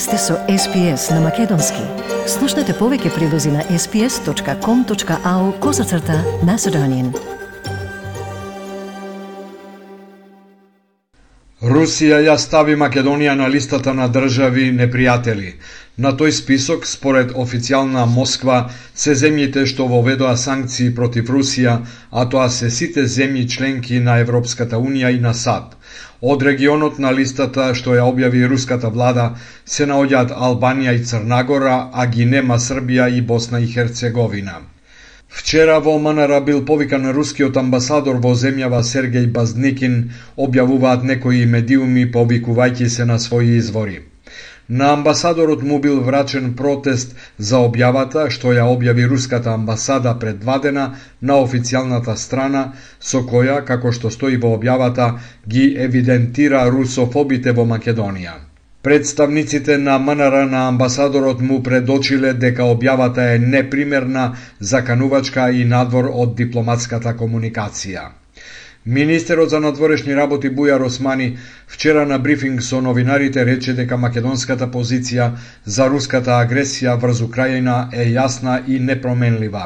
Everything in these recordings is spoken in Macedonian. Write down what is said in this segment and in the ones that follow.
Вие сте со SPS на Македонски. Слушнете повеќе прилози на sps.com.au козацрта на Седонин. Русија ја стави Македонија на листата на држави непријатели. На тој список, според официјална Москва, се земјите што воведоа санкции против Русија, а тоа се сите земји членки на Европската Унија и на САД. Од регионот на листата што ја објави руската влада се наоѓаат Албанија и Црнагора, а ги нема Србија и Босна и Херцеговина. Вчера во Манара бил повикан рускиот амбасадор во земјава Сергеј Базникин, објавуваат некои медиуми повикувајќи се на своји извори. На амбасадорот му бил врачен протест за објавата што ја објави руската амбасада пред два дена на официјалната страна, со која, како што стои во објавата, ги евидентира русофобите во Македонија. Представниците на МНР на амбасадорот му предочиле дека објавата е непримерна, заканувачка и надвор од дипломатската комуникација. Министерот за надворешни работи Бујар Османи вчера на брифинг со новинарите рече дека македонската позиција за руската агресија врз Украина е јасна и непроменлива.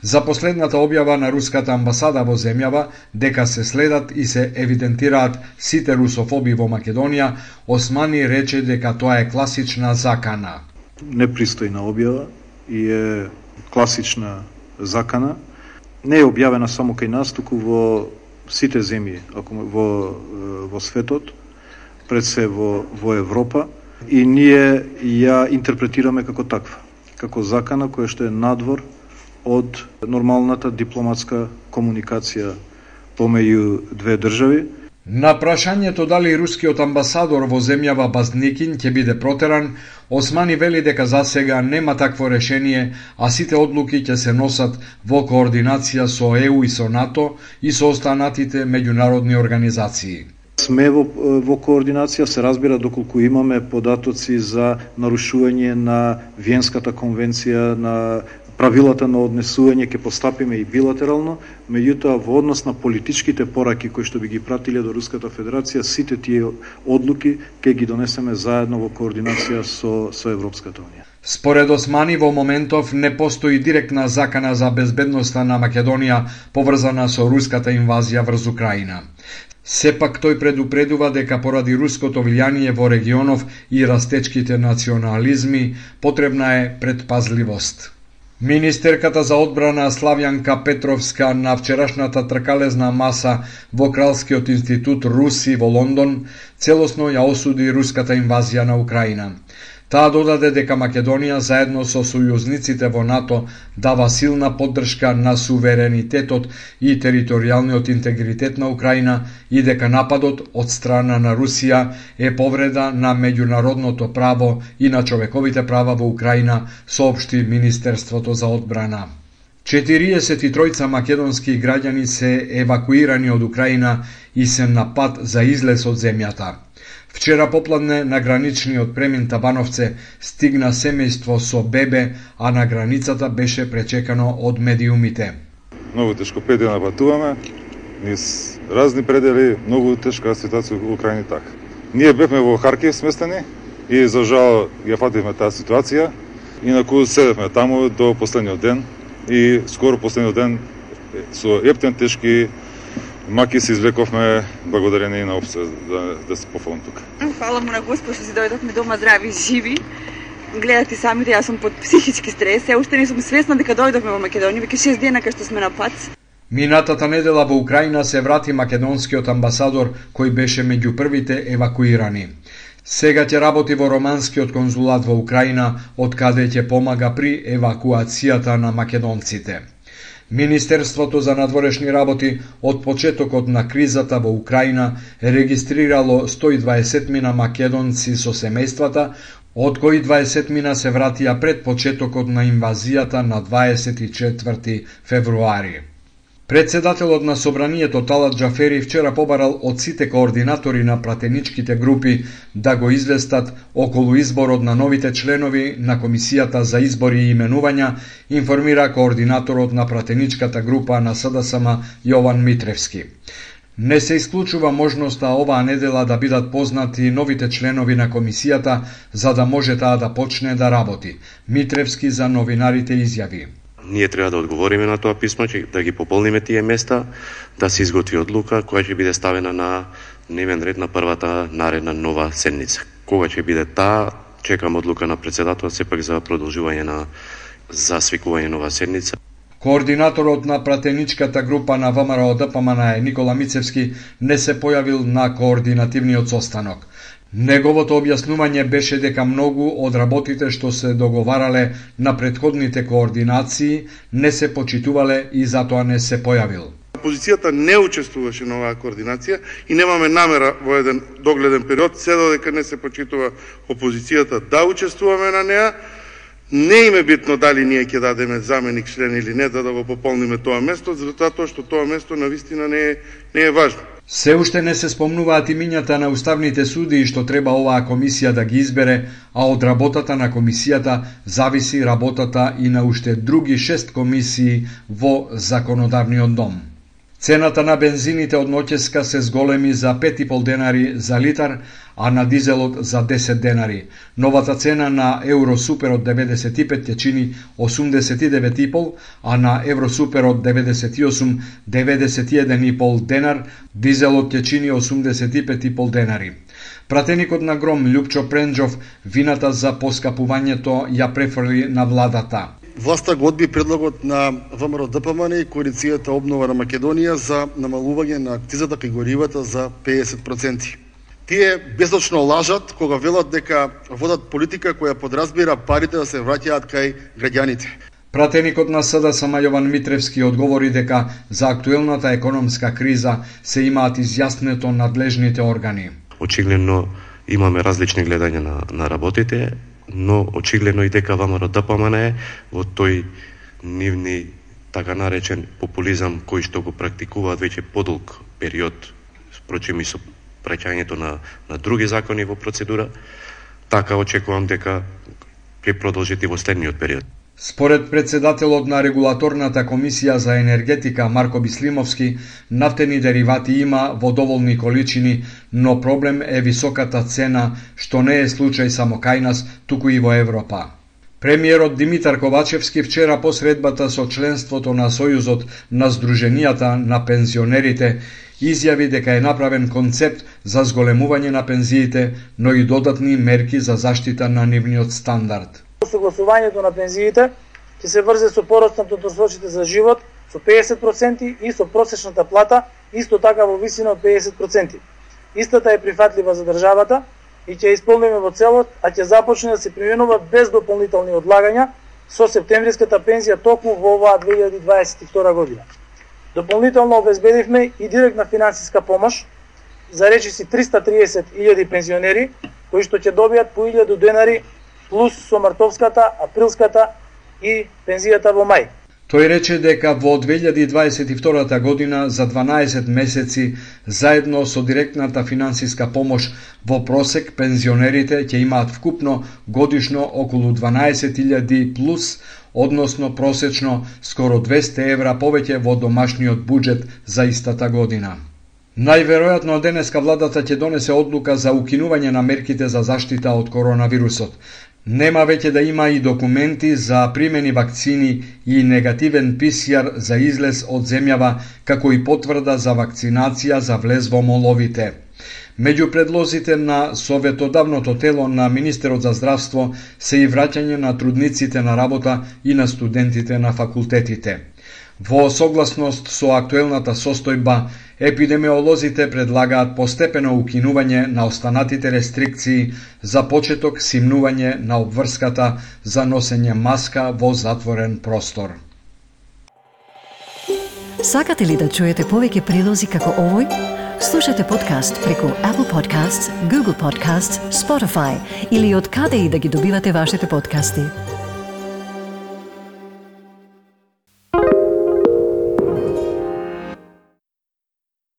За последната објава на руската амбасада во земјава дека се следат и се евидентираат сите русофоби во Македонија, Османи рече дека тоа е класична закана. Непристојна објава и е класична закана. Не е објавена само кај нас, туку во сите земји ако во во светот, пред се во во Европа и ние ја интерпретираме како таква, како закана која што е надвор од нормалната дипломатска комуникација помеѓу две држави На прашањето дали рускиот амбасадор во земјава Базникин ќе биде протеран, Османи вели дека за сега нема такво решение, а сите одлуки ќе се носат во координација со ЕУ и со НАТО и со останатите меѓународни организации. Сме во, во координација, се разбира доколку имаме податоци за нарушување на Виенската конвенција, на правилата на однесување ќе постапиме и билатерално, меѓутоа во однос на политичките пораки кои што би ги пратиле до Руската Федерација, сите тие одлуки ќе ги донесеме заедно во координација со, со Европската Унија. Според Османи во моментов не постои директна закана за безбедноста на Македонија поврзана со руската инвазија врз Украина. Сепак тој предупредува дека поради руското влијание во регионов и растечките национализми потребна е предпазливост. Министерката за одбрана Славјанка Петровска на вчерашната тркалезна маса во Кралскиот институт Руси во Лондон целосно ја осуди руската инвазија на Украина. Таа додаде дека Македонија заедно со сојузниците во НАТО дава силна поддршка на суверенитетот и територијалниот интегритет на Украина и дека нападот од страна на Русија е повреда на меѓународното право и на човековите права во Украина, соопшти Министерството за одбрана. 43 македонски граѓани се евакуирани од Украина и се на пат за излез од земјата. Вчера попладне на граничниот премин Табановце стигна семејство со бебе, а на границата беше пречекано од медиумите. Многу тешко пет дена патуваме, низ разни предели, многу тешка ситуација во Украина така. Ние бевме во Харкив сместени и за жал ја фативме таа ситуација. Инаку седевме таму до последниот ден и скоро последниот ден со ептен тешки Маки се извлековме благодарение на опце да, да се пофалам тука. Фала му на Господ што си дојдовме дома здрави и живи. Гледате самите, јас сум под психички стрес. Се уште не сум свесна дека дојдовме во Македонија, веќе 6 дена кај што сме на пат. Минатата недела во Украина се врати македонскиот амбасадор кој беше меѓу првите евакуирани. Сега ќе работи во романскиот конзулат во Украина, од каде ќе помага при евакуацијата на македонците. Министерството за надворешни работи од почетокот на кризата во Украина регистрирало 120 мина македонци со семејствата, од кои 20 мина се вратија пред почетокот на инвазијата на 24 февруари. Председателот на Собранието Талат Джафери вчера побарал од сите координатори на пратеничките групи да го известат околу изборот на новите членови на Комисијата за избори и именувања, информира координаторот на пратеничката група на СДСМ Јован Митревски. Не се исклучува можноста оваа недела да бидат познати новите членови на комисијата за да може таа да почне да работи. Митревски за новинарите изјави. Ние треба да одговориме на тоа писмо, че да ги пополниме тие места, да се изготви одлука која ќе биде ставена на дневен ред на првата наредна нова седница. Кога ќе биде таа, чекам одлука на председател сепак за продолжување на за свикување нова седница. Координаторот на пратеничката група на ВМРО ДПМН Никола Мицевски не се појавил на координативниот состанок. Неговото објаснување беше дека многу од работите што се договарале на предходните координации не се почитувале и затоа не се појавил. Опозицијата не учествуваше на оваа координација и немаме намера во еден догледен период, се додека не се почитува опозицијата да учествуваме на неа. Не им е битно дали ние ќе дадеме заменик член или не, да да го пополниме тоа место, затоа што тоа место на вистина не е, не е важно. Се уште не се спомнуваат имињата на уставните суди што треба оваа комисија да ги избере, а од работата на комисијата зависи работата и на уште други шест комисии во законодавниот дом. Цената на бензините од ноќеска се зголеми за 5,5 денари за литар, а на дизелот за 10 денари. Новата цена на Евросуперот 95 ќе чини 89,5, а на Евросуперот 98 91,5 денар, дизелот ќе чини 85,5 денари. Пратеникот на Гром Лјупчо Пренџов вината за поскапувањето ја префрли на владата. Власта го одби предлогот на ВМРО ДПМН и коалицијата Обнова на Македонија за намалување на акцизата кај горивата за 50%. Тие безочно лажат кога велат дека водат политика која подразбира парите да се враќаат кај граѓаните. Пратеникот на СДСМ Јован Митревски одговори дека за актуелната економска криза се имаат изјаснето надлежните органи. Очигледно имаме различни гледања на, на работите, но очигледно и дека ВМРО ДПМН е во тој нивни така наречен популизам кој што го практикуваат веќе подолг период, спрочем и со праќањето на, на други закони во процедура, така очекувам дека ќе продолжите и во следниот период. Според председателот на регулаторната комисија за енергетика Марко Бислимовски, нафтени деривати има во доволни количини, но проблем е високата цена, што не е случај само кај нас, туку и во Европа. Премиерот Димитар Ковачевски вчера по средбата со членството на Сојузот на Сдруженијата на пензионерите изјави дека е направен концепт за зголемување на пензиите, но и додатни мерки за заштита на нивниот стандард согласувањето на пензиите ќе се врзе со поростот на да тросрочите за живот со 50% и со просечната плата исто така во висина од 50%. Истата е прифатлива за државата и ќе исполниме во целост, а ќе започне да се применува без дополнителни одлагања со септемвриската пензија токму во оваа 2022 година. Дополнително обезбедивме и директна финансиска помош за речиси 330.000 пензионери кои што ќе добијат по 1000 денари плюс со мартовската, априлската и пензијата во мај. Тој рече дека во 2022 година за 12 месеци заедно со директната финансиска помош во просек пензионерите ќе имаат вкупно годишно околу 12.000 плюс, односно просечно скоро 200 евра повеќе во домашниот буџет за истата година. Најверојатно денеска владата ќе донесе одлука за укинување на мерките за заштита од коронавирусот. Нема веќе да има и документи за примени вакцини и негативен ПСР за излез од земјава, како и потврда за вакцинација за влез во моловите. Меѓу предлозите на Советодавното тело на Министерот за здравство се и враќање на трудниците на работа и на студентите на факултетите. Во согласност со актуелната состојба, епидемиолозите предлагаат постепено укинување на останатите рестрикции за почеток симнување на обврската за носење маска во затворен простор. Сакате ли да чуете повеќе прилози како овој? Слушате подкаст преку Apple Podcasts, Google Podcasts, Spotify или од каде и да ги добивате вашите подкасти.